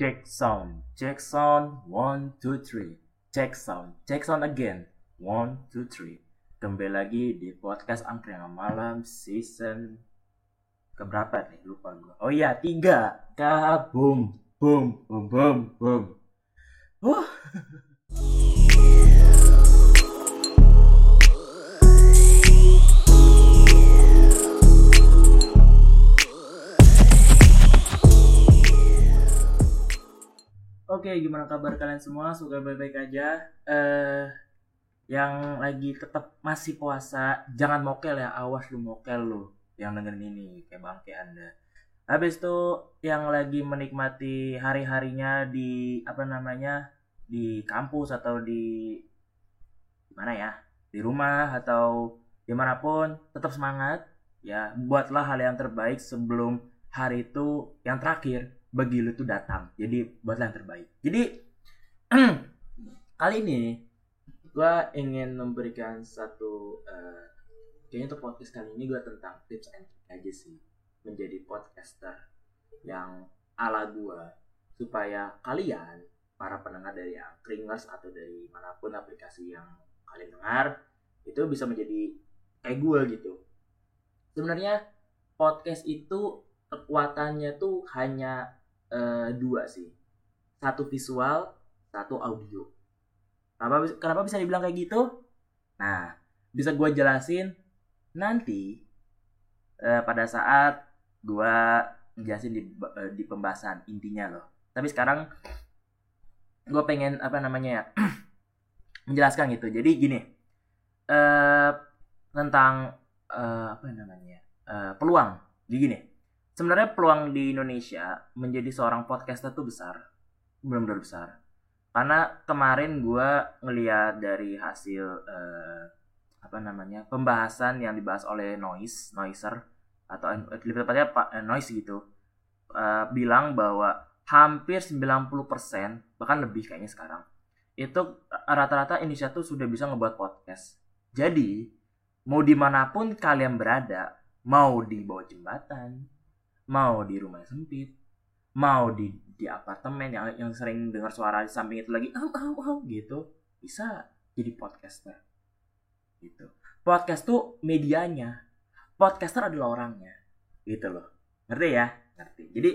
Check sound, check sound, one, two, three. Check sound, check sound again, one, two, three. Kembali lagi di podcast Angkringan Malam season keberapa nih? Lupa gue. Oh iya, tiga. Kabum, boom, boom, boom, boom. Uh. Oke, gimana kabar kalian semua? Semoga baik-baik aja. Eh, yang lagi tetap masih puasa, jangan mokel ya. Awas lu mokel lu yang dengerin ini kayak bangke Anda. Habis itu yang lagi menikmati hari-harinya di apa namanya? di kampus atau di mana ya? Di rumah atau di mana pun, tetap semangat ya. Buatlah hal yang terbaik sebelum hari itu yang terakhir bagi lu tuh datang. Jadi buatlah yang terbaik. Jadi kali ini gue ingin memberikan satu uh, kayaknya untuk podcast kali ini gue tentang tips and trick aja sih. Menjadi podcaster yang ala gue supaya kalian para pendengar dari Anchringers atau dari mana pun aplikasi yang kalian dengar itu bisa menjadi kayak gue gitu. Sebenarnya podcast itu kekuatannya tuh hanya uh, dua sih. Satu visual satu audio. Kenapa kenapa bisa dibilang kayak gitu? Nah bisa gue jelasin nanti uh, pada saat gue jelasin di uh, di pembahasan intinya loh. Tapi sekarang gue pengen apa namanya ya menjelaskan gitu. Jadi gini uh, tentang uh, apa namanya uh, peluang. Jadi gini sebenarnya peluang di Indonesia menjadi seorang podcaster tuh besar. Benar-benar besar. Karena kemarin gue ngeliat dari hasil uh, apa namanya pembahasan yang dibahas oleh Noise Noiser atau lebih tepatnya eh, Noise gitu uh, bilang bahwa hampir 90% bahkan lebih kayaknya sekarang itu rata-rata Indonesia tuh sudah bisa ngebuat podcast. Jadi mau di mana pun kalian berada mau di bawah jembatan mau di rumah yang sempit. Mau di di apartemen yang yang sering dengar suara di samping itu lagi au au au gitu bisa jadi podcaster. Gitu. Podcast tuh medianya. Podcaster adalah orangnya. Gitu loh. Ngerti ya? Ngerti. Jadi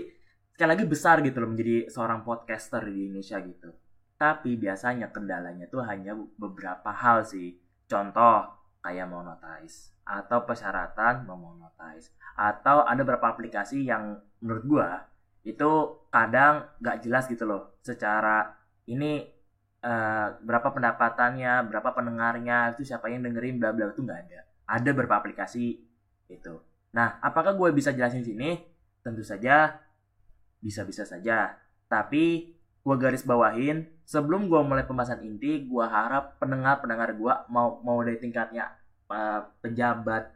sekali lagi besar gitu loh menjadi seorang podcaster di Indonesia gitu. Tapi biasanya kendalanya tuh hanya beberapa hal sih. Contoh kayak monetize atau persyaratan memonetize atau ada beberapa aplikasi yang menurut gua itu kadang nggak jelas gitu loh secara ini uh, berapa pendapatannya berapa pendengarnya itu siapa yang dengerin bla bla itu nggak ada. Ada beberapa aplikasi itu. Nah apakah gue bisa jelasin sini? Tentu saja bisa bisa saja. Tapi gue garis bawahin sebelum gue mulai pembahasan inti gue harap pendengar pendengar gue mau mau dari tingkatnya uh, pejabat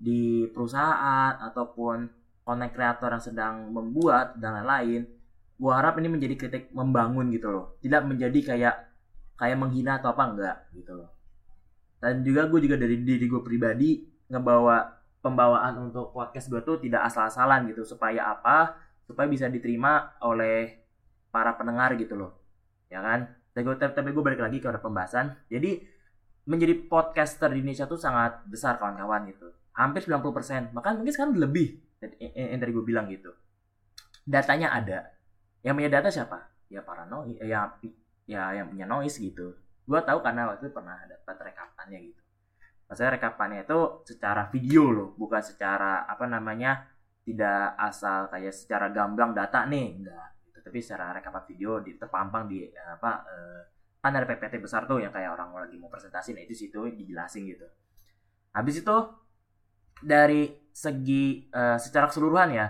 di perusahaan ataupun konten kreator yang sedang membuat dan lain-lain gue harap ini menjadi kritik membangun gitu loh. Tidak menjadi kayak kayak menghina atau apa enggak gitu loh. Dan juga gue juga dari diri gue pribadi ngebawa pembawaan untuk podcast gue tuh tidak asal-asalan gitu supaya apa? Supaya bisa diterima oleh para pendengar gitu loh. Ya kan? Tapi gue tapi gue balik lagi ke pembahasan. Jadi menjadi podcaster di Indonesia tuh sangat besar kawan-kawan gitu. Hampir 90% bahkan mungkin sekarang lebih yang tadi gue bilang gitu. Datanya ada. Yang punya data siapa? Ya para noise ya ya yang punya noise gitu. Gue tahu karena waktu itu pernah dapat rekapannya gitu. Maksudnya rekapannya itu secara video loh bukan secara apa namanya tidak asal kayak secara gamblang data nih enggak. Tapi secara rekapan video di terpampang di apa eh, kan ada PPT besar tuh yang kayak orang lagi mau presentasi. Nah itu situ dijelasin gitu. Habis itu dari segi uh, secara keseluruhan ya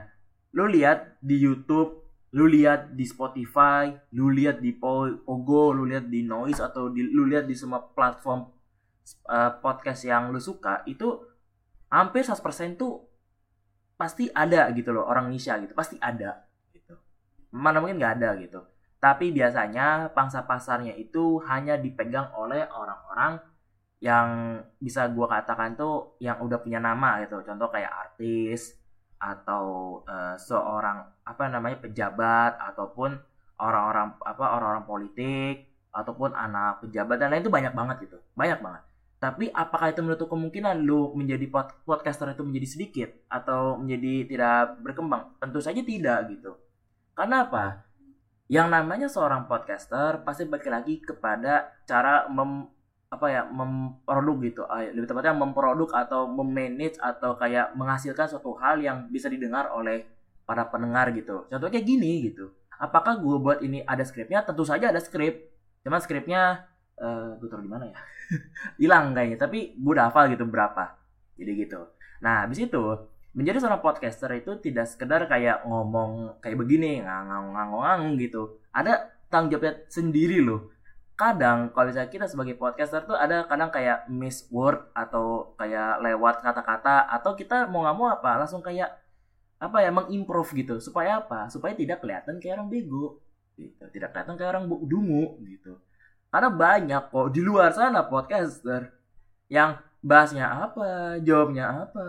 lu lihat di YouTube lu lihat di Spotify lu lihat di Pogo lu lihat di Noise atau di, lu lihat di semua platform uh, podcast yang lu suka itu hampir 100% tuh pasti ada gitu loh orang Indonesia gitu pasti ada mana mungkin nggak ada gitu. Tapi biasanya pangsa pasarnya itu hanya dipegang oleh orang-orang yang bisa gue katakan tuh yang udah punya nama gitu. Contoh kayak artis atau uh, seorang apa namanya pejabat ataupun orang-orang apa orang-orang politik ataupun anak pejabat dan lain itu banyak banget gitu. Banyak banget. Tapi apakah itu menutup kemungkinan lu menjadi pod podcaster itu menjadi sedikit atau menjadi tidak berkembang? Tentu saja tidak gitu karena apa? Yang namanya seorang podcaster pasti balik lagi kepada cara mem apa ya memproduk gitu. Ah, lebih tepatnya memproduk atau memanage atau kayak menghasilkan suatu hal yang bisa didengar oleh para pendengar gitu. Contohnya kayak gini gitu. Apakah gue buat ini ada skripnya? Tentu saja ada skrip. Cuma skripnya uh, gue taruh di mana ya? Hilang kayaknya, tapi gue udah hafal gitu berapa. Jadi gitu. Nah, habis itu menjadi seorang podcaster itu tidak sekedar kayak ngomong kayak begini, ngang-ngang gitu. Ada tanggung jawabnya sendiri loh. Kadang kalau misalnya kita sebagai podcaster tuh ada kadang kayak miss word atau kayak lewat kata-kata atau kita mau nggak mau apa langsung kayak apa ya mengimprove gitu. Supaya apa? Supaya tidak kelihatan kayak orang bego gitu. Tidak kelihatan kayak orang dungu gitu. Karena banyak kok di luar sana podcaster yang bahasnya apa jawabnya apa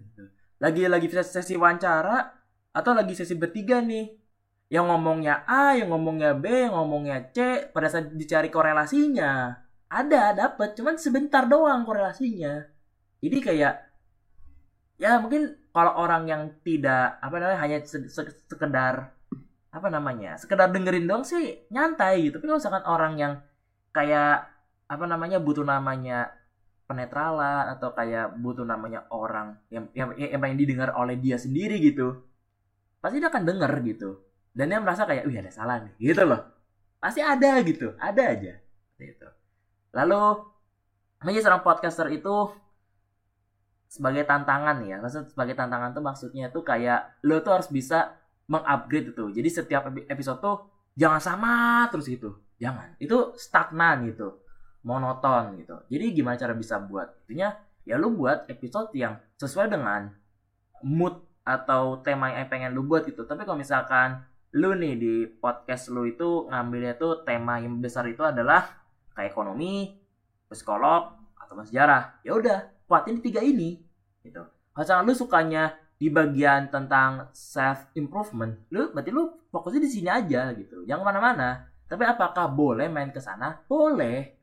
gitu lagi lagi sesi wawancara atau lagi sesi bertiga nih? Yang ngomongnya A, yang ngomongnya B, yang ngomongnya C, pada saat dicari korelasinya ada dapat, cuman sebentar doang korelasinya. Jadi kayak ya mungkin kalau orang yang tidak apa namanya hanya sekedar apa namanya sekedar dengerin dong sih nyantai gitu. Tapi kalau misalkan orang yang kayak apa namanya butuh namanya penetralan atau kayak butuh namanya orang yang yang yang, yang didengar oleh dia sendiri gitu pasti dia akan denger gitu. Dan dia merasa kayak wih ada salah nih gitu loh. Pasti ada gitu ada aja. Gitu. Lalu menjadi seorang podcaster itu sebagai tantangan ya. Maksud sebagai tantangan tuh maksudnya tuh kayak lo tuh harus bisa mengupgrade itu. Jadi setiap episode tuh jangan sama terus gitu. Jangan. Itu stagnan gitu monoton gitu. Jadi gimana cara bisa buat? Intinya ya lu buat episode yang sesuai dengan mood atau tema yang pengen lu buat gitu. Tapi kalau misalkan lu nih di podcast lu itu ngambilnya tuh tema yang besar itu adalah kayak ekonomi psikolog atau sejarah. Ya udah kuatin tiga ini gitu. Kalau lu sukanya di bagian tentang self improvement lu berarti lu fokusnya di sini aja gitu. Jangan mana-mana tapi apakah boleh main ke sana? Boleh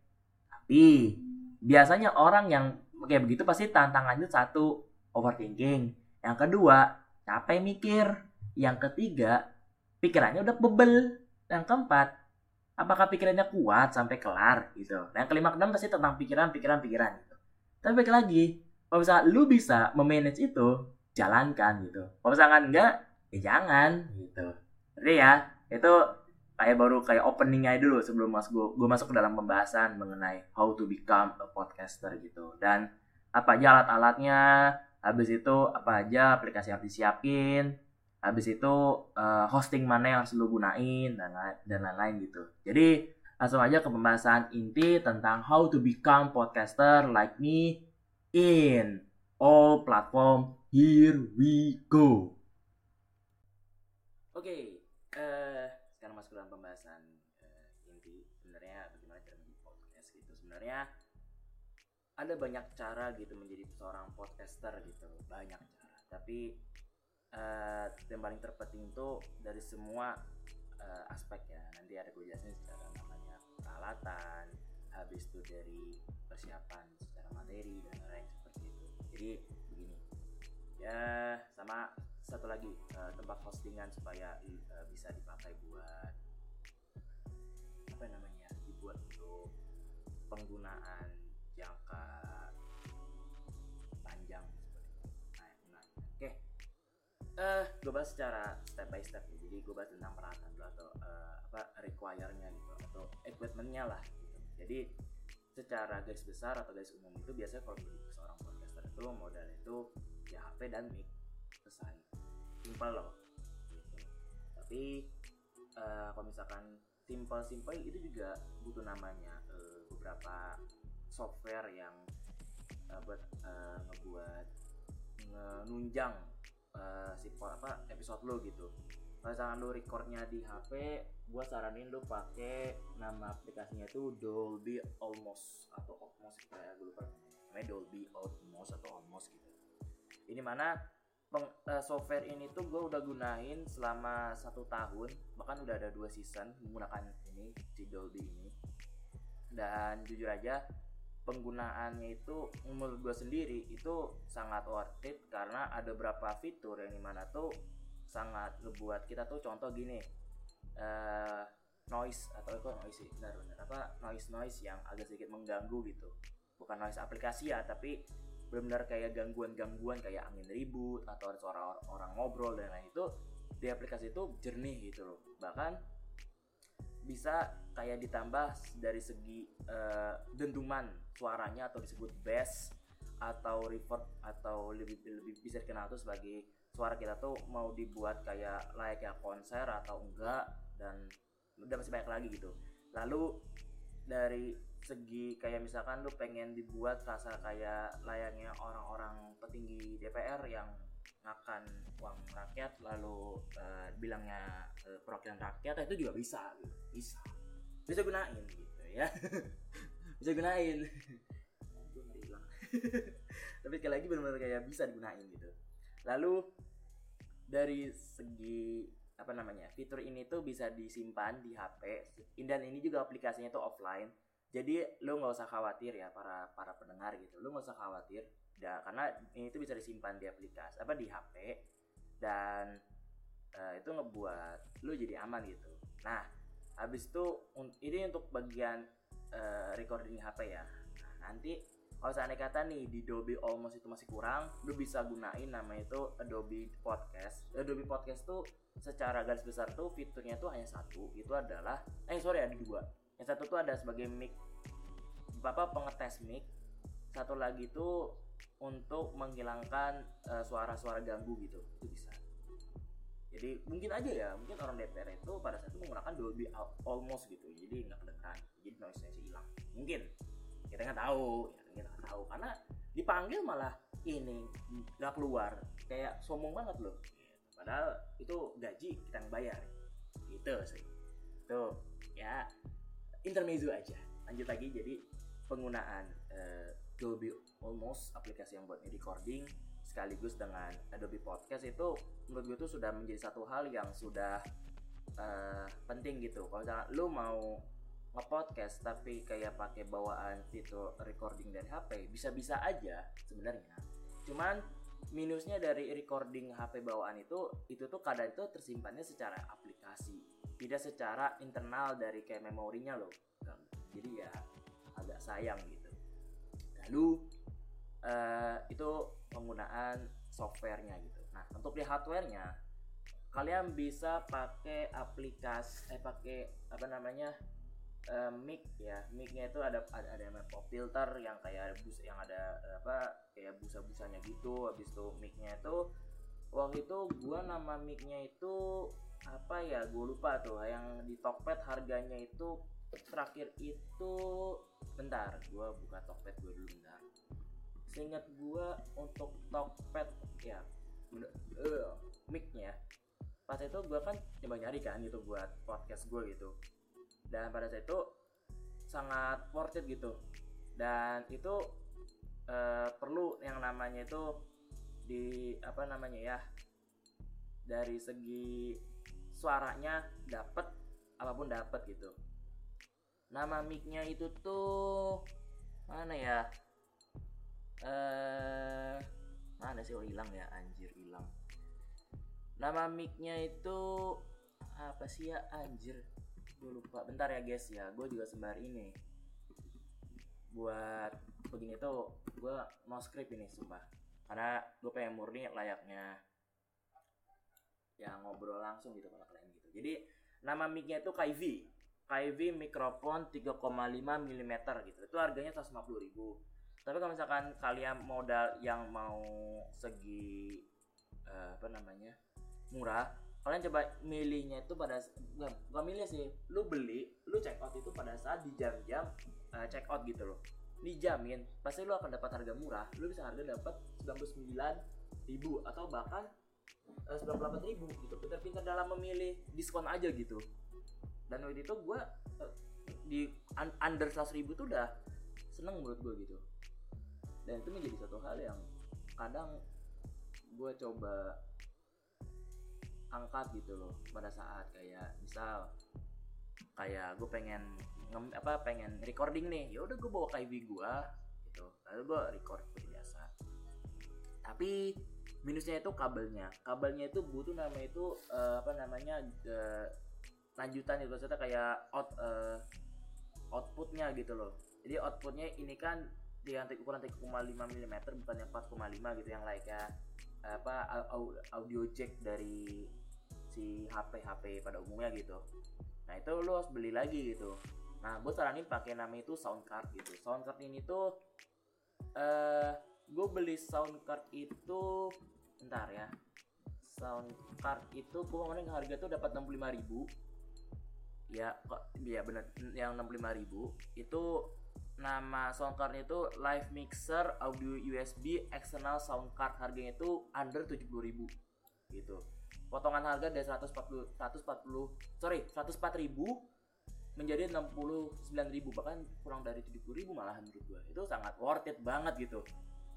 tapi biasanya orang yang kayak begitu pasti tantangannya satu overthinking. Yang kedua capek mikir. Yang ketiga pikirannya udah bebel. Yang keempat apakah pikirannya kuat sampai kelar gitu. Yang kelima keenam pasti tentang pikiran pikiran pikiran gitu. Tapi balik lagi kalau misalnya lu bisa memanage itu jalankan gitu. Kalau misalkan enggak ya jangan gitu. Jadi ya? Itu kayak baru kayak openingnya dulu sebelum mas gue gue masuk ke dalam pembahasan mengenai how to become a podcaster gitu. Dan apa aja alat-alatnya habis itu apa aja aplikasi yang disiapin habis itu uh, hosting mana yang harus lu gunain dan dan lain-lain gitu. Jadi langsung aja ke pembahasan inti tentang how to become podcaster like me in all platform. Here we go. Oke, okay, uh, eh, masuk dalam pembahasan uh, inti sebenarnya bagaimana cara menjadi podcast gitu. Sebenarnya ada banyak cara gitu menjadi seorang podcaster gitu, banyak cara. Tapi uh, yang paling terpenting itu dari semua uh, aspek ya. Nanti ada gue jelasin secara namanya peralatan, habis itu dari persiapan secara materi dan lain-lain seperti itu. Jadi ya sama satu lagi uh, tempat postingan supaya uh, bisa dipakai buat apa namanya dibuat untuk penggunaan jangka panjang nah, nah oke okay. uh, gue bahas secara step by step ya. jadi gue bahas tentang peralatan dulu atau uh, apa require-nya gitu atau equipmentnya lah gitu. jadi secara garis besar atau garis umum itu biasanya kalau menjadi seorang podcaster itu modal itu ya HP dan mic selesai simpel loh. Tapi uh, kalau misalkan simple simple itu juga butuh namanya uh, beberapa software yang uh, buat uh, ngebuat nunjang uh, si apa episode lo gitu. Kalau misalkan lo recordnya di HP gua saranin lo pakai nama aplikasinya itu Dolby Almost atau Almost gitu ya gue lupa namanya. Dolby Almost atau Almost gitu. Ini mana peng, uh, software ini tuh gue udah gunain selama satu tahun bahkan udah ada dua season menggunakan ini si Dolby ini. Dan jujur aja penggunaannya itu menurut gue sendiri itu sangat worth it karena ada beberapa fitur yang di mana tuh sangat ngebuat kita tuh contoh gini uh, noise atau apa noise sih? Benar benar apa noise noise yang agak sedikit mengganggu gitu. Bukan noise aplikasi ya tapi benar-benar kayak gangguan-gangguan kayak angin ribut atau suara orang ngobrol dan lain itu di aplikasi itu jernih gitu loh. Bahkan bisa kayak ditambah dari segi uh, dentuman suaranya atau disebut bass atau reverb atau lebih lebih bisa dikenal tuh sebagai suara kita tuh mau dibuat kayak layaknya konser atau enggak dan udah masih banyak lagi gitu. Lalu dari segi kayak misalkan lu pengen dibuat rasa kayak layaknya orang-orang petinggi DPR yang makan uang rakyat lalu uh, bilangnya uh, perwakilan rakyat itu juga bisa bisa. Bisa gunain gitu ya. Bisa gunain. Tapi sekali lagi benar-benar kayak bisa digunain gitu. Lalu dari segi apa namanya fitur ini tuh bisa disimpan di HP dan ini juga aplikasinya tuh offline jadi lo nggak usah khawatir ya para para pendengar gitu. Lo nggak usah khawatir. Ya karena ini tuh bisa disimpan di aplikasi apa di HP dan uh, itu ngebuat lo jadi aman gitu. Nah habis itu ini untuk bagian uh, recording HP ya. Nah, nanti kalau seandainya kata nih di Adobe Almost itu masih kurang lo bisa gunain nama itu Adobe Podcast. Adobe Podcast tuh secara garis besar tuh fiturnya tuh hanya satu. Itu adalah eh sorry ada dua yang satu tuh ada sebagai mic bapak pengetes mic. Satu lagi tuh untuk menghilangkan uh, suara-suara ganggu gitu itu bisa. Jadi mungkin aja ya mungkin orang DPR itu pada saat itu menggunakan Dolby Almost gitu. Jadi nggak kedengeran jadi noise nya hilang. Mungkin kita nggak tahu ya kita nggak tahu. Karena dipanggil malah ini nggak keluar kayak sombong banget loh. Padahal itu gaji kita yang bayar. Gitu sih. Tuh ya intermezzo aja. Lanjut lagi jadi penggunaan uh, Dolby Almost aplikasi yang buat recording sekaligus dengan Adobe Podcast itu menurut gue itu sudah menjadi satu hal yang sudah uh, penting gitu. Kalau misalnya lu mau nge-podcast tapi kayak pakai bawaan fitur recording dari HP bisa-bisa aja sebenarnya. Cuman minusnya dari recording HP bawaan itu itu tuh kadang itu tersimpannya secara aplikasi tidak secara internal dari kayak memorinya loh. Jadi ya agak sayang gitu. Lalu uh, itu penggunaan softwarenya gitu. Nah untuk di hardwarenya kalian bisa pakai aplikasi eh pakai apa namanya uh, mic ya. Micnya itu ada ada, ada yang pop filter yang kayak bus yang ada apa kayak busa-busanya gitu. Habis itu micnya itu waktu itu gua nama micnya itu apa ya gue lupa tuh yang di Tokped harganya itu terakhir itu bentar gue buka Tokped gue dulu bentar. Seingat gue untuk Tokped ya uh, micnya pas itu gue kan coba nyari kan gitu buat podcast gue gitu. Dan pada saat itu sangat worth it gitu. Dan itu uh, perlu yang namanya itu di apa namanya ya dari segi suaranya dapet apa pun dapet gitu. Nama micnya itu tuh mana ya? Eh mana sih? Oh hilang ya anjir hilang. Nama micnya itu apa sih ya? Anjir gue lupa. Bentar ya guys ya. Gue juga sembar ini. Buat begini tuh gue mau script ini sumpah. Karena gue pengen murni layaknya ya ngobrol langsung gitu kalau kalian gitu. Jadi nama micnya itu KV KV mikrofon 3,5 mm gitu. Itu harganya 150 ribu. Tapi kalau misalkan kalian modal yang mau segi uh, apa namanya murah kalian coba milihnya itu pada bukan, bukan milih sih. Lu beli lu check out itu pada saat di jam-jam uh, check out gitu loh. Dijamin pasti lu akan dapat harga murah. Lu bisa harga dapat 99 ribu atau bahkan uh, 98 ribu gitu. Pintar-pintar dalam memilih diskon aja gitu. Dan waktu itu gue uh, di under 100 ribu tuh udah seneng menurut gue gitu. Dan itu menjadi satu hal yang kadang gue coba angkat gitu loh pada saat kayak misal kayak gue pengen ngem, apa pengen recording nih. Ya udah gue bawa KIV gue gitu. Lalu gue record seperti biasa. Tapi minusnya itu kabelnya. Kabelnya itu butuh namanya itu uh, apa namanya uh, lanjutan itu maksudnya kayak out uh, outputnya gitu loh. Jadi outputnya ini kan yang ukuran 3,5 mm bukan yang 4,5 gitu yang like ya apa audio jack dari si HP HP pada umumnya gitu. Nah itu lo harus beli lagi gitu. Nah gue saranin pakai nama itu sound card gitu. Sound card ini tuh eh uh, gue beli sound card itu ntar ya. Sound card itu gue kemarin harga tuh dapat 65 ribu. Ya kok ya bener yang 65 ribu. Itu nama sound card itu live mixer audio USB external sound card. Harganya itu under 70 ribu. Gitu. Potongan harga dari 140 140 sorry 104 ribu menjadi 69 ribu. Bahkan kurang dari 70 ribu malahan menurut itu sangat worth it banget gitu.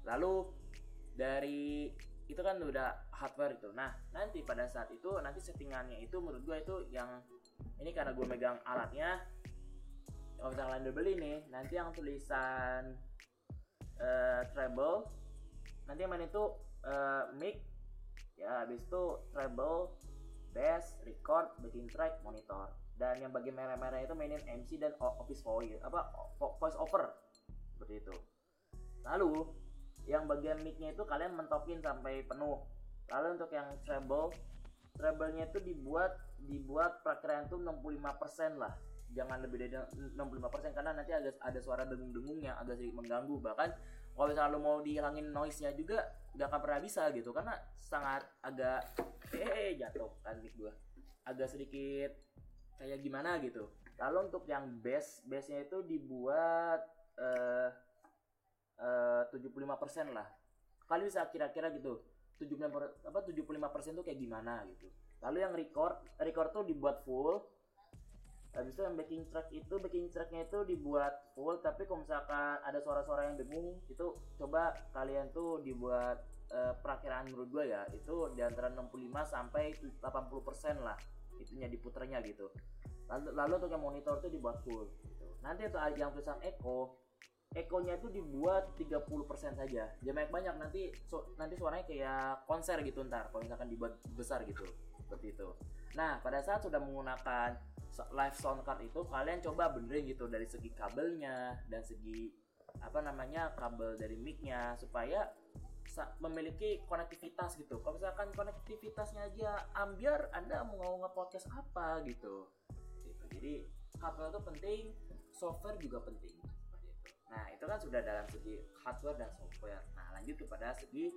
Lalu dari itu kan udah hardware itu nah nanti pada saat itu nanti settingannya itu menurut gue itu yang ini karena gue megang alatnya. Kalau misalnya kalian beli nih nanti yang tulisan uh, treble nanti yang mana itu uh, mic. Ya habis itu treble bass record backing track monitor. Dan yang bagian merah-merah itu mainin MC dan office voice apa voice over. Seperti itu. Lalu yang bagian micnya itu kalian mentokin sampai penuh. Lalu untuk yang treble treble-nya itu dibuat dibuat perkiraan itu 65% lah. Jangan lebih dari 65% karena nanti ada ada suara dengung-dengung yang agak sedikit mengganggu. Bahkan kalau misalnya lo mau dihilangin noise-nya juga gak akan pernah bisa gitu karena sangat agak eh jatuh kan mic gua. Agak sedikit kayak gimana gitu. Lalu untuk yang bass bassnya itu dibuat uh, uh, 75% lah. Kali bisa kira-kira gitu 75 apa 75% tuh kayak gimana gitu. Lalu yang record record tuh dibuat full. Habis itu yang backing track itu backing tracknya itu dibuat full tapi kalau misalkan ada suara-suara yang dengung itu coba kalian tuh dibuat uh, menurut gue ya itu di antara 65 sampai 80% lah itunya diputernya gitu. Lalu, lalu untuk yang monitor itu dibuat full gitu. nanti itu yang tulisan echo ekonya itu dibuat 30% saja jangan banyak banyak nanti so, nanti suaranya kayak konser gitu ntar kalau misalkan dibuat besar gitu seperti itu nah pada saat sudah menggunakan live sound card itu kalian coba benerin gitu dari segi kabelnya dan segi apa namanya kabel dari micnya supaya memiliki konektivitas gitu. Kalau misalkan konektivitasnya aja ambiar, Anda mau nge-podcast apa gitu. gitu. Jadi kabel itu penting, software juga penting. Nah itu kan sudah dalam segi hardware dan software. Nah lanjut kepada segi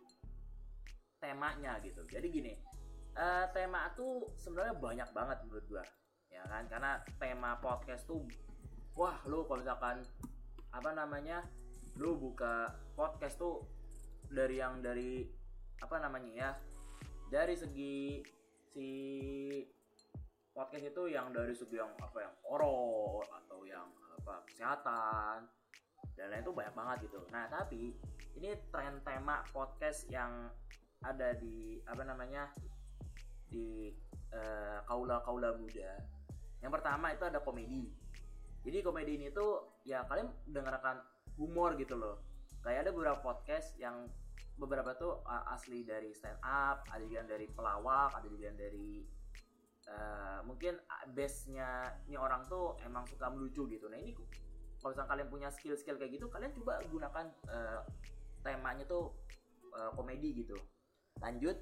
temanya gitu. Jadi gini, uh, tema itu sebenarnya banyak banget menurut gua ya kan karena tema podcast tuh wah lu kalau misalkan apa namanya lu buka podcast tuh dari yang dari apa namanya ya dari segi si podcast itu yang dari segi yang apa yang horor atau yang apa kesehatan dan lain itu banyak banget gitu nah tapi ini tren tema podcast yang ada di apa namanya di uh, kaula kaula muda yang pertama itu ada komedi. Jadi komedi ini tuh ya kalian dengarkan humor gitu loh. Kayak ada beberapa podcast yang beberapa tuh asli dari stand up, ada juga dari pelawak, ada juga dari uh, mungkin base-nya ini orang tuh emang suka melucu gitu. Nah ini kalau misalnya kalian punya skill-skill kayak gitu, kalian coba gunakan uh, temanya tuh uh, komedi gitu. Lanjut,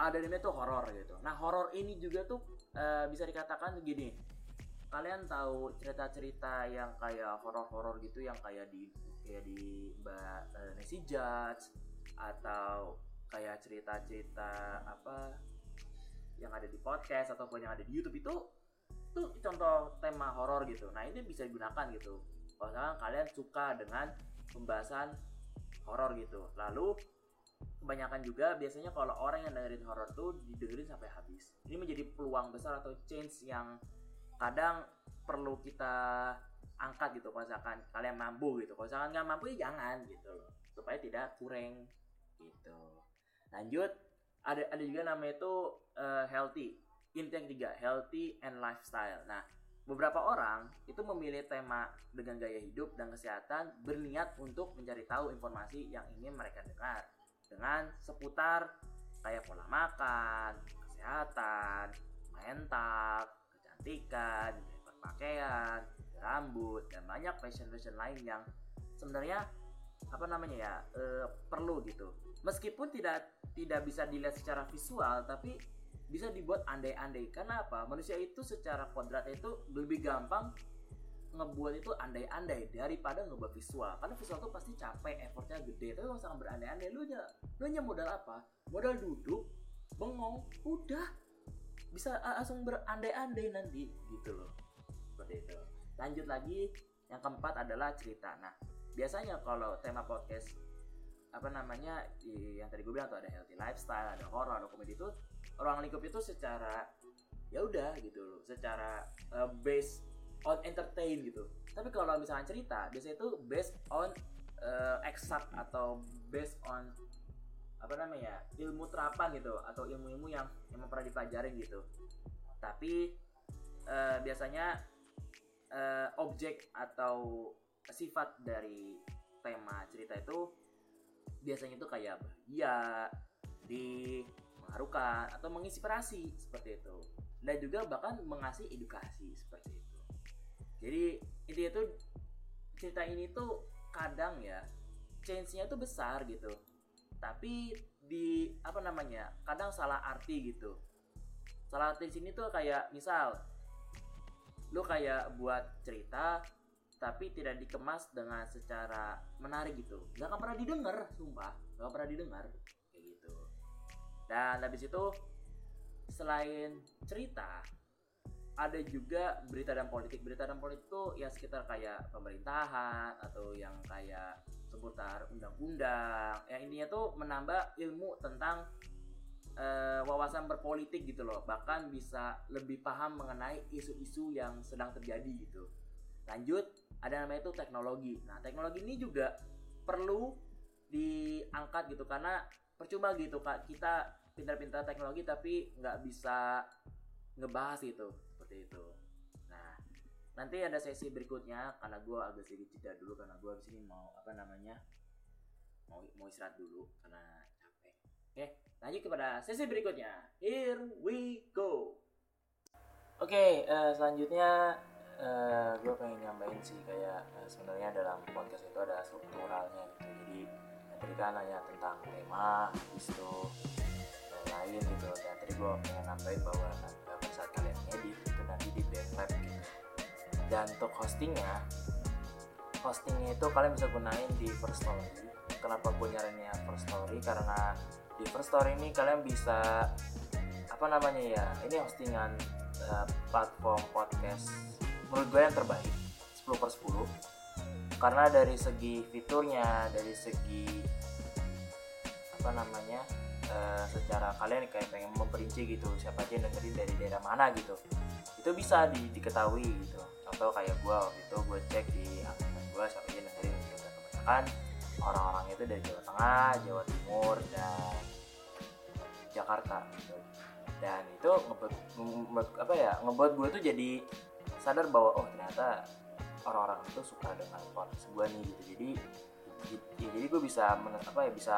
ada namanya tuh horor gitu. Nah horor ini juga tuh uh, bisa dikatakan gini, kalian tahu cerita-cerita yang kayak horor-horor gitu yang kayak di kayak di Mbak uh, Nancy Judge atau kayak cerita-cerita apa yang ada di podcast ataupun yang ada di YouTube itu tuh contoh tema horor gitu. Nah ini bisa digunakan gitu. Kalau kalian suka dengan pembahasan horor gitu. Lalu kebanyakan juga biasanya kalau orang yang dengerin horor tuh didengerin sampai habis. Ini menjadi peluang besar atau change yang kadang perlu kita angkat gitu. Kalau misalkan kalian mampu gitu. Kalau misalkan nggak mampu ya jangan gitu loh. Supaya tidak kurang gitu. Lanjut ada ada juga namanya itu uh, healthy. Inti yang ketiga healthy and lifestyle. Nah beberapa orang itu memilih tema dengan gaya hidup dan kesehatan berniat untuk mencari tahu informasi yang ingin mereka dengar. Dengan seputar kayak pola makan kesehatan mental kecantikan pakaian rambut dan banyak fashion fashion lain yang sebenarnya apa namanya ya e, perlu gitu. Meskipun tidak tidak bisa dilihat secara visual tapi bisa dibuat andai-andai. Karena apa? Manusia itu secara kodrat itu lebih gampang ngebuat itu andai-andai daripada ngebuat visual. Karena visual itu pasti capek effortnya gede. Tapi kalau misalkan berandai-andai lu aja lu hanya modal apa? Modal duduk bengong udah. Bisa langsung berandai-andai nanti gitu loh. Seperti itu. Lanjut lagi. Yang keempat adalah cerita. Nah biasanya kalau tema podcast apa namanya yang tadi gue bilang tuh ada healthy lifestyle ada horror ada komedi itu ruang lingkup itu secara ya udah gitu loh secara uh, based on entertain gitu. Tapi kalau misalnya cerita biasanya itu based on uh, exact atau based on apa namanya ilmu terapan gitu atau ilmu-ilmu yang yang pernah dipelajarin gitu. Tapi uh, biasanya uh, objek atau sifat dari tema cerita itu biasanya itu kayak bahagia, di mengharukan atau menginspirasi seperti itu. Dan juga bahkan mengasih edukasi seperti itu. Jadi intinya itu cerita ini tuh kadang ya change-nya tuh besar gitu. Tapi di apa namanya? Kadang salah arti gitu. Salah arti sini tuh kayak misal lu kayak buat cerita tapi tidak dikemas dengan secara menarik gitu nggak pernah didengar sumpah nggak pernah didengar dan habis itu selain cerita ada juga berita dan politik. Berita dan politik itu ya sekitar kayak pemerintahan atau yang kayak seputar undang-undang. Yang intinya tuh menambah ilmu tentang uh, wawasan berpolitik gitu loh. Bahkan bisa lebih paham mengenai isu-isu yang sedang terjadi gitu. Lanjut ada namanya itu teknologi. Nah, teknologi ini juga perlu diangkat gitu karena percuma gitu kak kita pintar-pintar teknologi tapi nggak bisa ngebahas itu seperti itu. Nah, nanti ada sesi berikutnya karena gue agak sedikit jeda dulu karena gue di sini mau apa namanya mau mau istirahat dulu karena capek. Oke, lanjut kepada sesi berikutnya. Here we go. Oke, okay, uh, eh, selanjutnya uh, eh, gue pengen nyampein sih kayak uh, sebenarnya dalam podcast itu ada strukturalnya gitu jadi kan nanya tentang tema itu lain gitu. Dan tadi gue pengen nambahin bahwa pada saat kalian edit itu nanti di backlab gitu. Dan untuk hostingnya hostingnya itu kalian bisa gunain di first story. Kenapa gue nyarinya first story? Karena di first story ini kalian bisa apa namanya ya ini hostingan uh, platform podcast menurut gue yang terbaik 10 per 10 karena dari segi fiturnya dari segi apa namanya uh, secara kalian kayak pengen memperinci gitu siapa aja yang dengerin dari daerah mana gitu. Itu bisa di, diketahui gitu. Atau kayak gue waktu itu gue cek di akun gue siapa aja yang dengerin gitu. Kebanyakan orang-orang itu dari Jawa Tengah Jawa Timur dan Jakarta gitu. Dan itu ngebuat, ngebuat apa ya ngebuat gue tuh jadi sadar bahwa oh ternyata orang-orang itu suka dengan podcast gue nih gitu. Jadi ya, jadi gue bisa men, apa ya bisa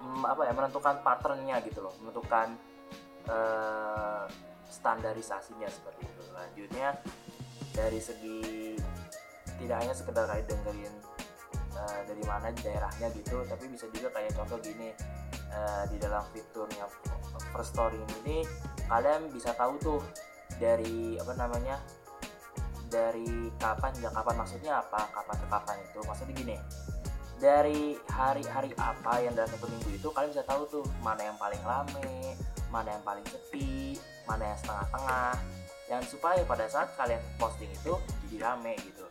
mm, apa ya menentukan patternnya gitu loh. Menentukan uh, standarisasinya seperti itu. Lanjutnya dari segi tidak hanya sekedar kayak dengerin uh, dari mana daerahnya gitu tapi bisa juga kayak contoh gini uh, di dalam fiturnya first story ini kalian bisa tahu tuh dari apa namanya dari kapan hingga kapan maksudnya apa kapan ke kapan itu maksudnya gini dari hari-hari apa yang dalam satu minggu itu kalian bisa tahu tuh mana yang paling rame mana yang paling sepi mana yang setengah-tengah dan supaya pada saat kalian posting itu jadi rame gitu.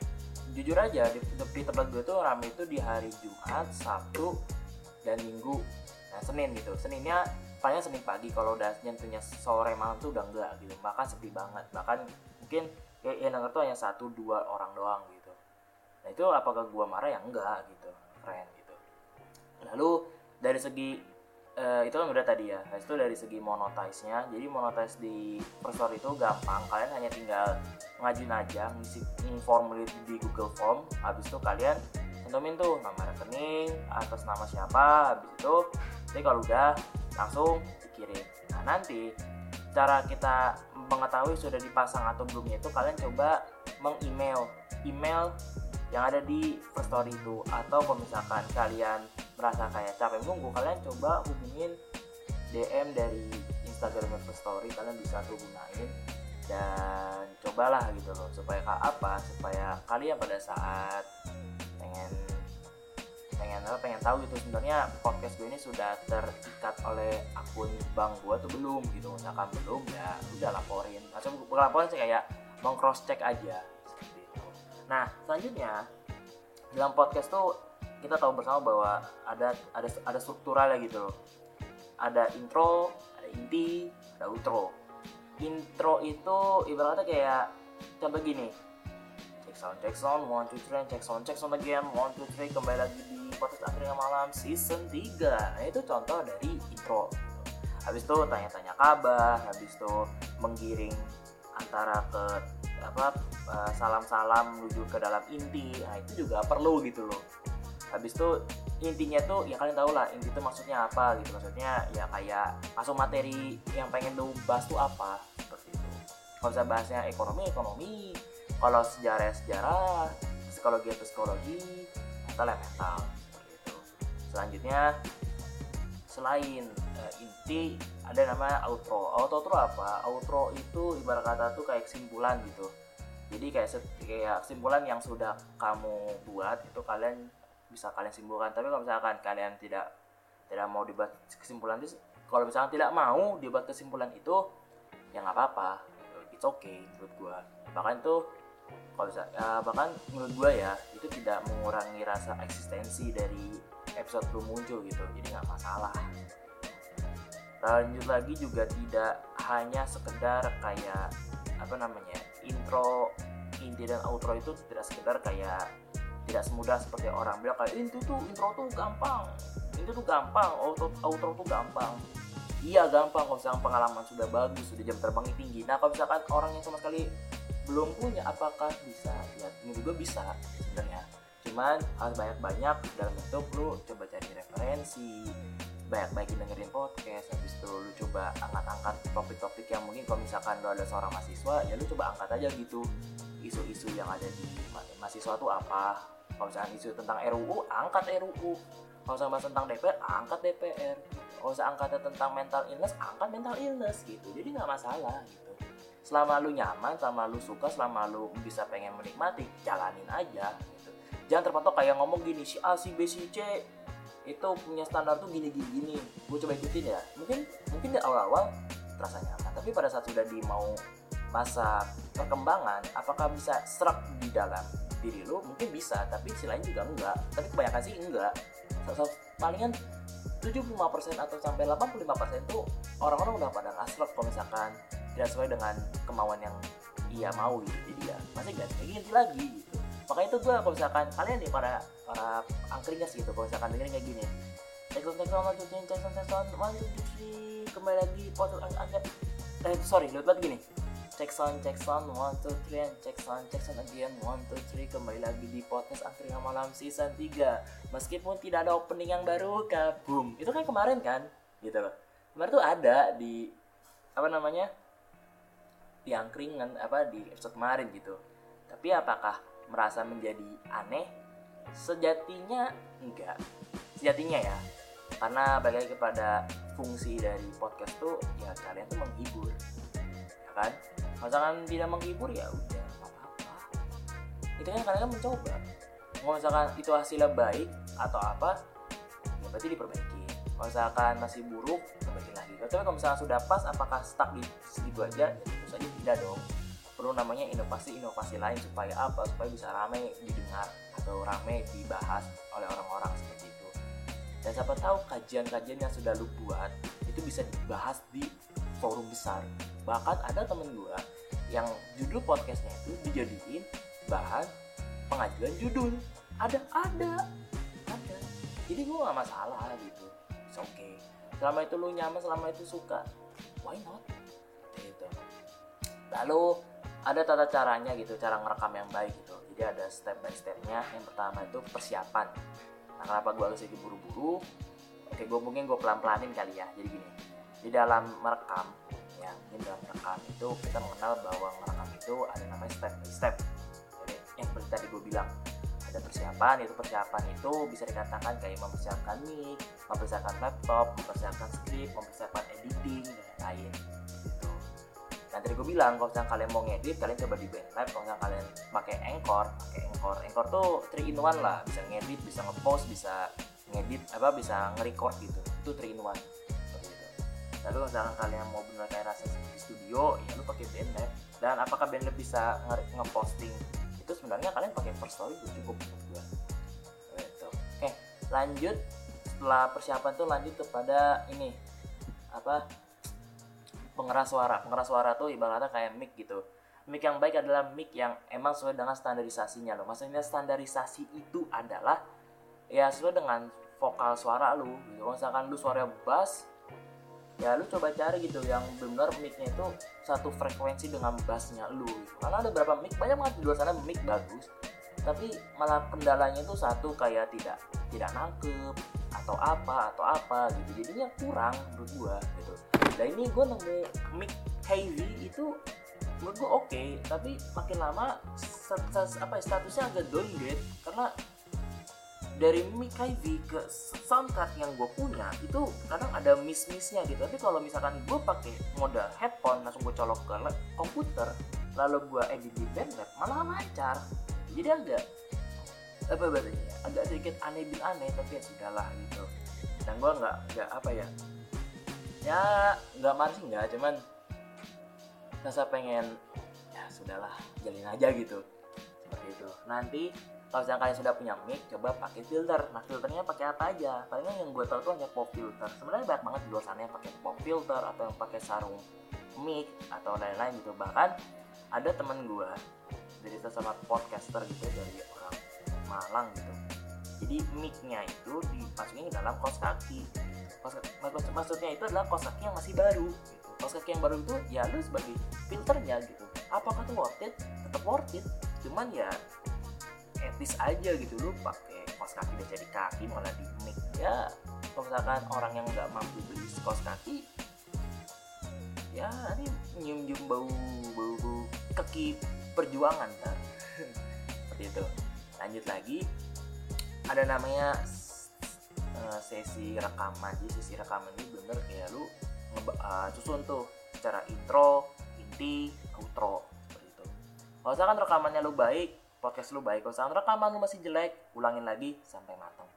Jujur aja di, di tempat gue tuh rame itu di hari Jumat Sabtu dan Minggu. Nah Senin gitu. Seninnya paling Senin pagi. Kalau udah nyentuhnya sore malam tuh udah enggak gitu. Bahkan sepi banget. Bahkan mungkin ya, yang denger tuh hanya satu dua orang doang gitu. Nah itu apakah gua marah? Ya enggak gitu. Keren gitu. Lalu dari segi uh, itu kan udah tadi ya. Habis itu dari segi monetize nya jadi monetize di First Story itu gampang. Kalian hanya tinggal ngajuin aja ngisi formulir di Google Form. Habis itu kalian cantumin tuh nama rekening atas nama siapa habis itu jadi kalau udah langsung dikirim. Nah nanti cara kita mengetahui sudah dipasang atau belumnya itu kalian coba meng-email. Email yang ada di First Story itu. Atau kalau misalkan kalian merasa kayak capek nunggu kalian coba hubungin DM dari Instagram First Story. Kalian bisa tuh gunain dan cobalah gitu loh supaya apa? Supaya kalian pada saat pengen apa pengen tahu gitu sebenarnya podcast gue ini sudah terikat oleh akun bank gue atau belum gitu misalkan belum ya udah laporin atau bukan laporin sih kayak meng cross check aja Nah, selanjutnya dalam podcast tuh kita tahu bersama bahwa ada ada ada strukturalnya gitu. Ada intro, ada inti, ada outro. Intro itu ibaratnya kayak contoh gini. Check sound, check sound, one, two, three, check sound, check sound again, one, two, three, kembali lagi di podcast akhirnya malam season 3. Nah, itu contoh dari intro. Habis itu tanya-tanya kabar, habis itu menggiring antara ke apa eh, salam-salam menuju ke dalam inti. Nah itu juga perlu gitu loh. Habis itu intinya tuh ya kalian tau lah inti itu maksudnya apa gitu. Maksudnya ya kayak masuk materi yang pengen lu bahas tuh apa seperti itu. Kalau saya bahasnya ekonomi ekonomi. Kalau sejarah sejarah. Psikologi psikologi mental mental seperti itu selanjutnya selain uh, inti ada nama outro. Outro itu apa? Outro itu ibarat kata tuh kayak kesimpulan gitu. Jadi kayak kayak kesimpulan yang sudah kamu buat itu kalian bisa kalian simpulkan. Tapi kalau misalkan kalian tidak tidak mau dibuat kesimpulan itu kalau misalkan tidak mau dibuat kesimpulan itu ya nggak apa-apa. It's okay menurut gua. Bahkan itu kalau bisa ya, bahkan menurut gua ya itu tidak mengurangi rasa eksistensi dari episode belum muncul gitu jadi nggak masalah. Lanjut lagi juga tidak hanya sekedar kayak apa namanya intro inti dan outro itu tidak sekedar kayak tidak semudah seperti orang bilang kayak itu tuh intro tuh gampang itu tuh gampang outro outro tuh gampang. Iya gampang kalau misalkan pengalaman sudah bagus sudah jam terbangnya tinggi. Nah kalau misalkan orang yang sama sekali belum punya apakah bisa? Ya menurut gue bisa sebenarnya cuman harus banyak-banyak dalam bentuk lu coba cari referensi banyak-banyak dengerin podcast habis itu lu coba angkat-angkat topik-topik yang mungkin kalau misalkan lu ada seorang mahasiswa ya lu coba angkat aja gitu. Isu-isu yang ada di mahasiswa itu apa? Kalau misalkan isu tentang RUU angkat RUU kalau misalkan bahas tentang DPR angkat DPR kalau misalkan angkat tentang mental illness angkat mental illness gitu. Jadi nggak masalah gitu. Selama lu nyaman selama lu suka selama lu bisa pengen menikmati jalanin aja jangan terpatok kayak ngomong gini si A si B si C. Itu punya standar tuh gini gini gini gue coba ikutin ya. Mungkin mungkin di awal awal terasa nyaman. Tapi pada saat sudah di mau masa perkembangan apakah bisa serak di dalam diri lo mungkin bisa tapi sisi lain juga enggak. Tapi kebanyakan sih enggak. So, so, palingan 75% atau sampai 85% tuh orang-orang udah pada ngasrek kalau misalkan tidak sesuai dengan kemauan yang ia mau gitu jadi ya masih kayak lagi. gitu makanya itu gue kalau misalkan kalian nih para para angkringas gitu kalau misalkan dengerin kayak gini. Tekston tekston one two three tekston tekston one two three kembali lagi foto angkat eh sorry lihat banget gini. Cek sound cek sound one two three and cek sound cek sound again one two three kembali lagi di podcast angkringan malam season 3 meskipun tidak ada opening yang baru kabum itu kan kemarin kan? Gitu loh. Kemarin tuh ada di apa namanya? Di angkringan apa di episode kemarin gitu. Tapi apakah merasa menjadi aneh sejatinya enggak. Sejatinya ya karena balik kepada fungsi dari podcast tuh ya kalian tuh menghibur ya kan? Misalkan tidak menghibur ya udah apa-apa. Itu kan kalian mencoba. Mau misalkan itu hasilnya baik atau apa ya berarti diperbaiki. Kalau misalkan masih buruk perbaiki lagi. Tapi kalau misalkan sudah pas apakah stuck di segitu aja ya tentu saja tidak dong perlu namanya inovasi-inovasi lain supaya apa? Supaya bisa ramai didengar atau ramai dibahas oleh orang-orang seperti itu. Dan siapa tahu kajian-kajian yang sudah lu buat itu bisa dibahas di forum besar. Bahkan ada temen gue yang judul podcastnya itu dijadiin bahan pengajuan judul. Ada ada ada. Jadi gue gak masalah gitu. Oke okay. Selama itu lu nyaman selama itu suka why not? Gitu. Lalu ada tata caranya gitu cara ngerekam yang baik gitu. Jadi ada step by stepnya. Yang pertama itu persiapan. Nah kenapa gue harus buru-buru? Oke gue mungkin gue pelan-pelanin kali ya. Jadi gini di dalam merekam ya di dalam merekam itu kita mengenal bahwa merekam itu ada namanya step by step. Jadi yang seperti tadi gue bilang ada persiapan itu persiapan itu bisa dikatakan kayak mempersiapkan mic mempersiapkan laptop mempersiapkan script mempersiapkan editing dan lain-lain gitu dan tadi gue bilang kalau misalnya kalian mau ngedit kalian coba di Bandlab kalau misalnya kalian pakai Anchor pakai Anchor. Anchor tuh 3 in 1 lah. Bisa ngedit bisa ngepost bisa ngedit apa bisa nge-record gitu. Itu 3 in 1 seperti itu. Lalu kalau misalnya kalian mau benar kayak rasa di studio ya lu pakai Bandlab dan apakah Bandlab bisa nge- ngeposting? Itu sebenarnya kalian pakai First Story udah cukup menurut gua. Gitu. oke lanjut. Setelah persiapan tuh lanjut kepada ini. Apa pengeras suara. Pengeras suara tuh ibaratnya kayak mic gitu. Mic yang baik adalah mic yang emang sesuai dengan standarisasinya loh. Maksudnya standarisasi itu adalah ya sesuai dengan vokal suara lu gitu. misalkan lu suara bass ya lu coba cari gitu yang benar micnya itu satu frekuensi dengan bassnya lu gitu. karena ada beberapa mic banyak banget di luar sana mic bagus tapi malah kendalanya itu satu kayak tidak tidak nangkep atau apa atau apa gitu. Jadinya kurang gua gitu nah ini gua nemu mic heavy itu menurut gua oke tapi makin lama stat- stat- apa ya, statusnya agak downgrade karena dari mic heavy ke soundcard yang gue punya itu kadang ada miss missnya gitu. Tapi kalau misalkan gue pakai mode headphone langsung gue colok ke komputer lalu gue edit di Bandlab malah lancar. Jadi agak apa bahasanya ya, agak sedikit aneh bin aneh tapi ya sudahlah gitu. Dan gue nggak nggak apa ya ya nggak marah nggak cuman rasa pengen ya sudahlah jalin aja gitu. Seperti itu. Nanti kalau misalnya kalian sudah punya mic coba pakai filter. Nah filternya pakai apa aja? Palingan yang gue tahu tuh hanya pop filter. Sebenarnya banyak banget di luar sana yang pakai pop filter atau yang pakai sarung mic atau lain-lain gitu. Bahkan ada temen gue dari sesama podcaster gitu dari orang Malang gitu. Jadi mic-nya itu dimasukin ke dalam kaos kaki maksud- maksudnya itu adalah kaos kaki yang masih baru. Gitu. kaos kaki yang baru itu ya lu sebagai filternya gitu. Apakah itu worth it? Tetap worth it. Cuman ya etis aja gitu. Lu pakai kaos kaki udah jadi kaki malah di mic ya kalau misalkan orang yang nggak mampu beli kaos kaki ya ini nyium nyium bau bau bau kaki perjuangan kan? Seperti itu. Lanjut lagi. Ada namanya eh, sesi rekaman. Jadi sesi rekaman ini bener kayak lu eh, susun tuh secara intro inti outro seperti itu. Kalau misalkan rekamannya lu baik podcast lu baik kalau misalkan rekaman lu masih jelek ulangin lagi sampai matang.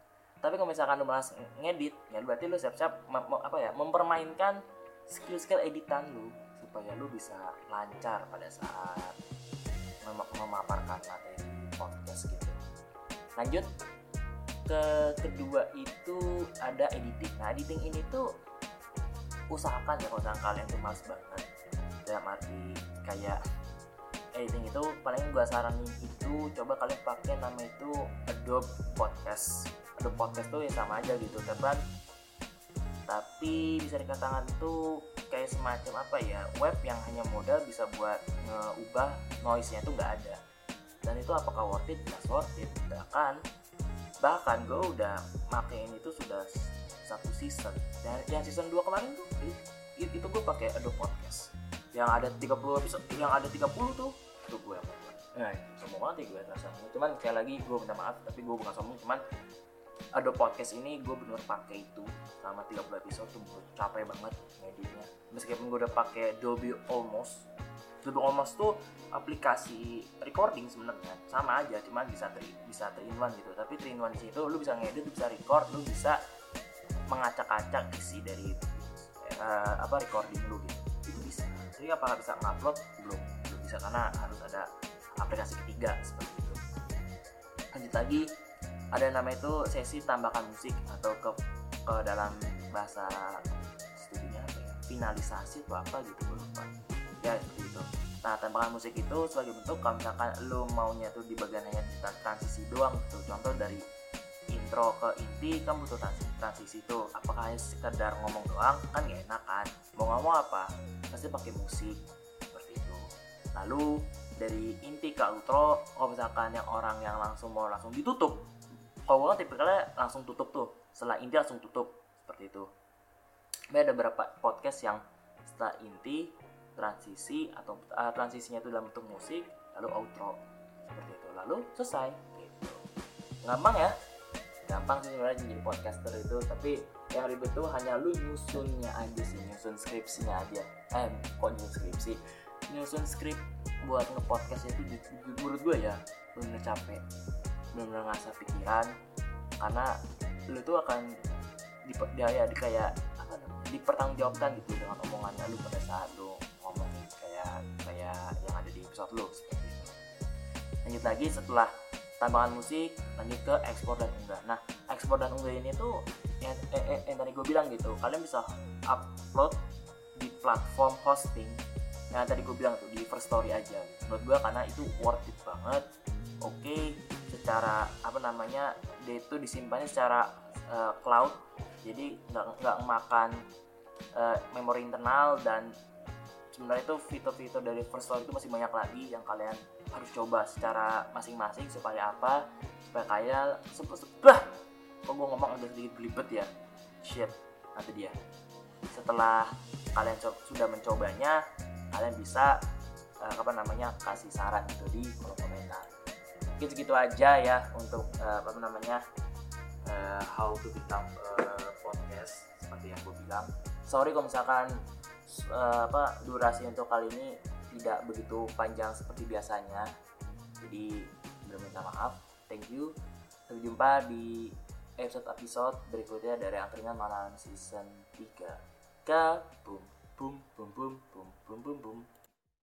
Tapi kalau misalkan lu malas ngedit ya berarti lu siap-siap apa ya mempermainkan skill-skill editan lu supaya lu bisa lancar pada saat mem- memaparkan materi podcast gitu. Lanjut ke kedua itu ada editing. Nah editing ini tuh usahakan ya kalau kalian tuh males banget. Dalam arti kayak editing itu paling gua saranin itu coba kalian pakai nama itu Adobe Podcast. Adobe Podcast tuh ya sama aja gitu teman. Tapi bisa dikatakan tuh kayak semacam apa ya web yang hanya modal bisa buat ngeubah noise nya tuh nggak ada. Dan itu apakah worth it? Nggak worth it. Bahkan bahkan gue udah makein itu sudah satu season. Dan yang season 2 kemarin tuh i- itu gue pakai Adobe Podcast. Yang ada 30 episode yang ada 30 tuh itu gue yang buat nah sombong banget ya gue rasanya cuman sekali lagi gue minta maaf tapi gue bukan sombong cuman Adobe Podcast ini gue bener pakai itu selama 30 episode tuh capek banget ngeditnya. Meskipun gue udah pakai Dolby Almost Dolby Almost tuh aplikasi recording sebenarnya. Sama aja cuman bisa tri, bisa 3 in 1 gitu. Tapi 3 in 1 di situ lu bisa ngedit bisa record lu bisa mengacak-acak isi dari eh, apa recording lu gitu. Itu bisa. Jadi apakah bisa ngupload belum. Belum bisa karena harus ada aplikasi ketiga seperti itu. Lanjut lagi. Ada yang namanya itu sesi tambahkan musik atau ke ke dalam bahasa studinya apa ya? Finalisasi atau apa gitu gue lupa ya seperti itu nah tambahkan musik itu sebagai bentuk kalau misalkan lo maunya tuh di bagian hanya di transisi doang gitu. Contoh dari in- intro ke inti kan butuh transisi, transisi tuh. Apakah hanya sekedar ngomong doang? Kan gak enak kan? Mau ngomong apa? Pasti pakai musik. Seperti itu. Lalu dari inti ke outro kalau misalkan yang orang yang langsung mau langsung ditutup kalau gue kan tipikalnya langsung tutup tuh. Setelah inti langsung tutup. Seperti itu. Tapi ada beberapa podcast yang setelah inti transisi atau uh, transisinya itu dalam bentuk musik lalu outro. Seperti itu. Lalu selesai. Gitu gampang ya? Gampang sih sebenarnya jadi podcaster itu tapi yang ribet tuh hanya lu nyusunnya aja sih nyusun skripsinya aja. Eh kok nyusun skripsi? Nyusun skrip buat ngepodcast itu menurut gue ya bener capek. Bener ngasah pikiran karena lu tuh akan di, ya di kayak apa dipertanggungjawabkan gitu dengan omongannya lu pada saat lu yang episode lu seperti itu. lanjut lagi setelah tambahan musik lanjut ke ekspor dan unggah. Nah ekspor dan unggah ini tuh yang, eh, eh, yang tadi gue bilang gitu kalian bisa upload di platform hosting yang tadi gue bilang tuh di first story aja. Menurut gue karena itu worth it banget. Oke secara apa namanya dia itu disimpannya secara eh, cloud. Jadi nggak nggak makan eh, memori internal dan sebenarnya itu fitur-fitur dari first story itu masih banyak lagi yang kalian harus coba secara masing-masing supaya apa? Supaya kaya bah! Kok gue ngomong agak sedikit belibet ya? Shit nanti dia. Setelah kalian sudah mencobanya kalian bisa eh, apa namanya kasih saran gitu di kolom komentar. Mungkin segitu aja ya untuk eh, apa namanya eh, how to become a podcast seperti yang gue bilang. Sorry kalau misalkan uh, apa durasi untuk kali ini tidak begitu panjang seperti biasanya. Jadi minta maaf. Thank you. Sampai jumpa di episode-episode berikutnya dari Angkringan Malam Season 3. Ka boom boom boom boom boom boom boom. boom.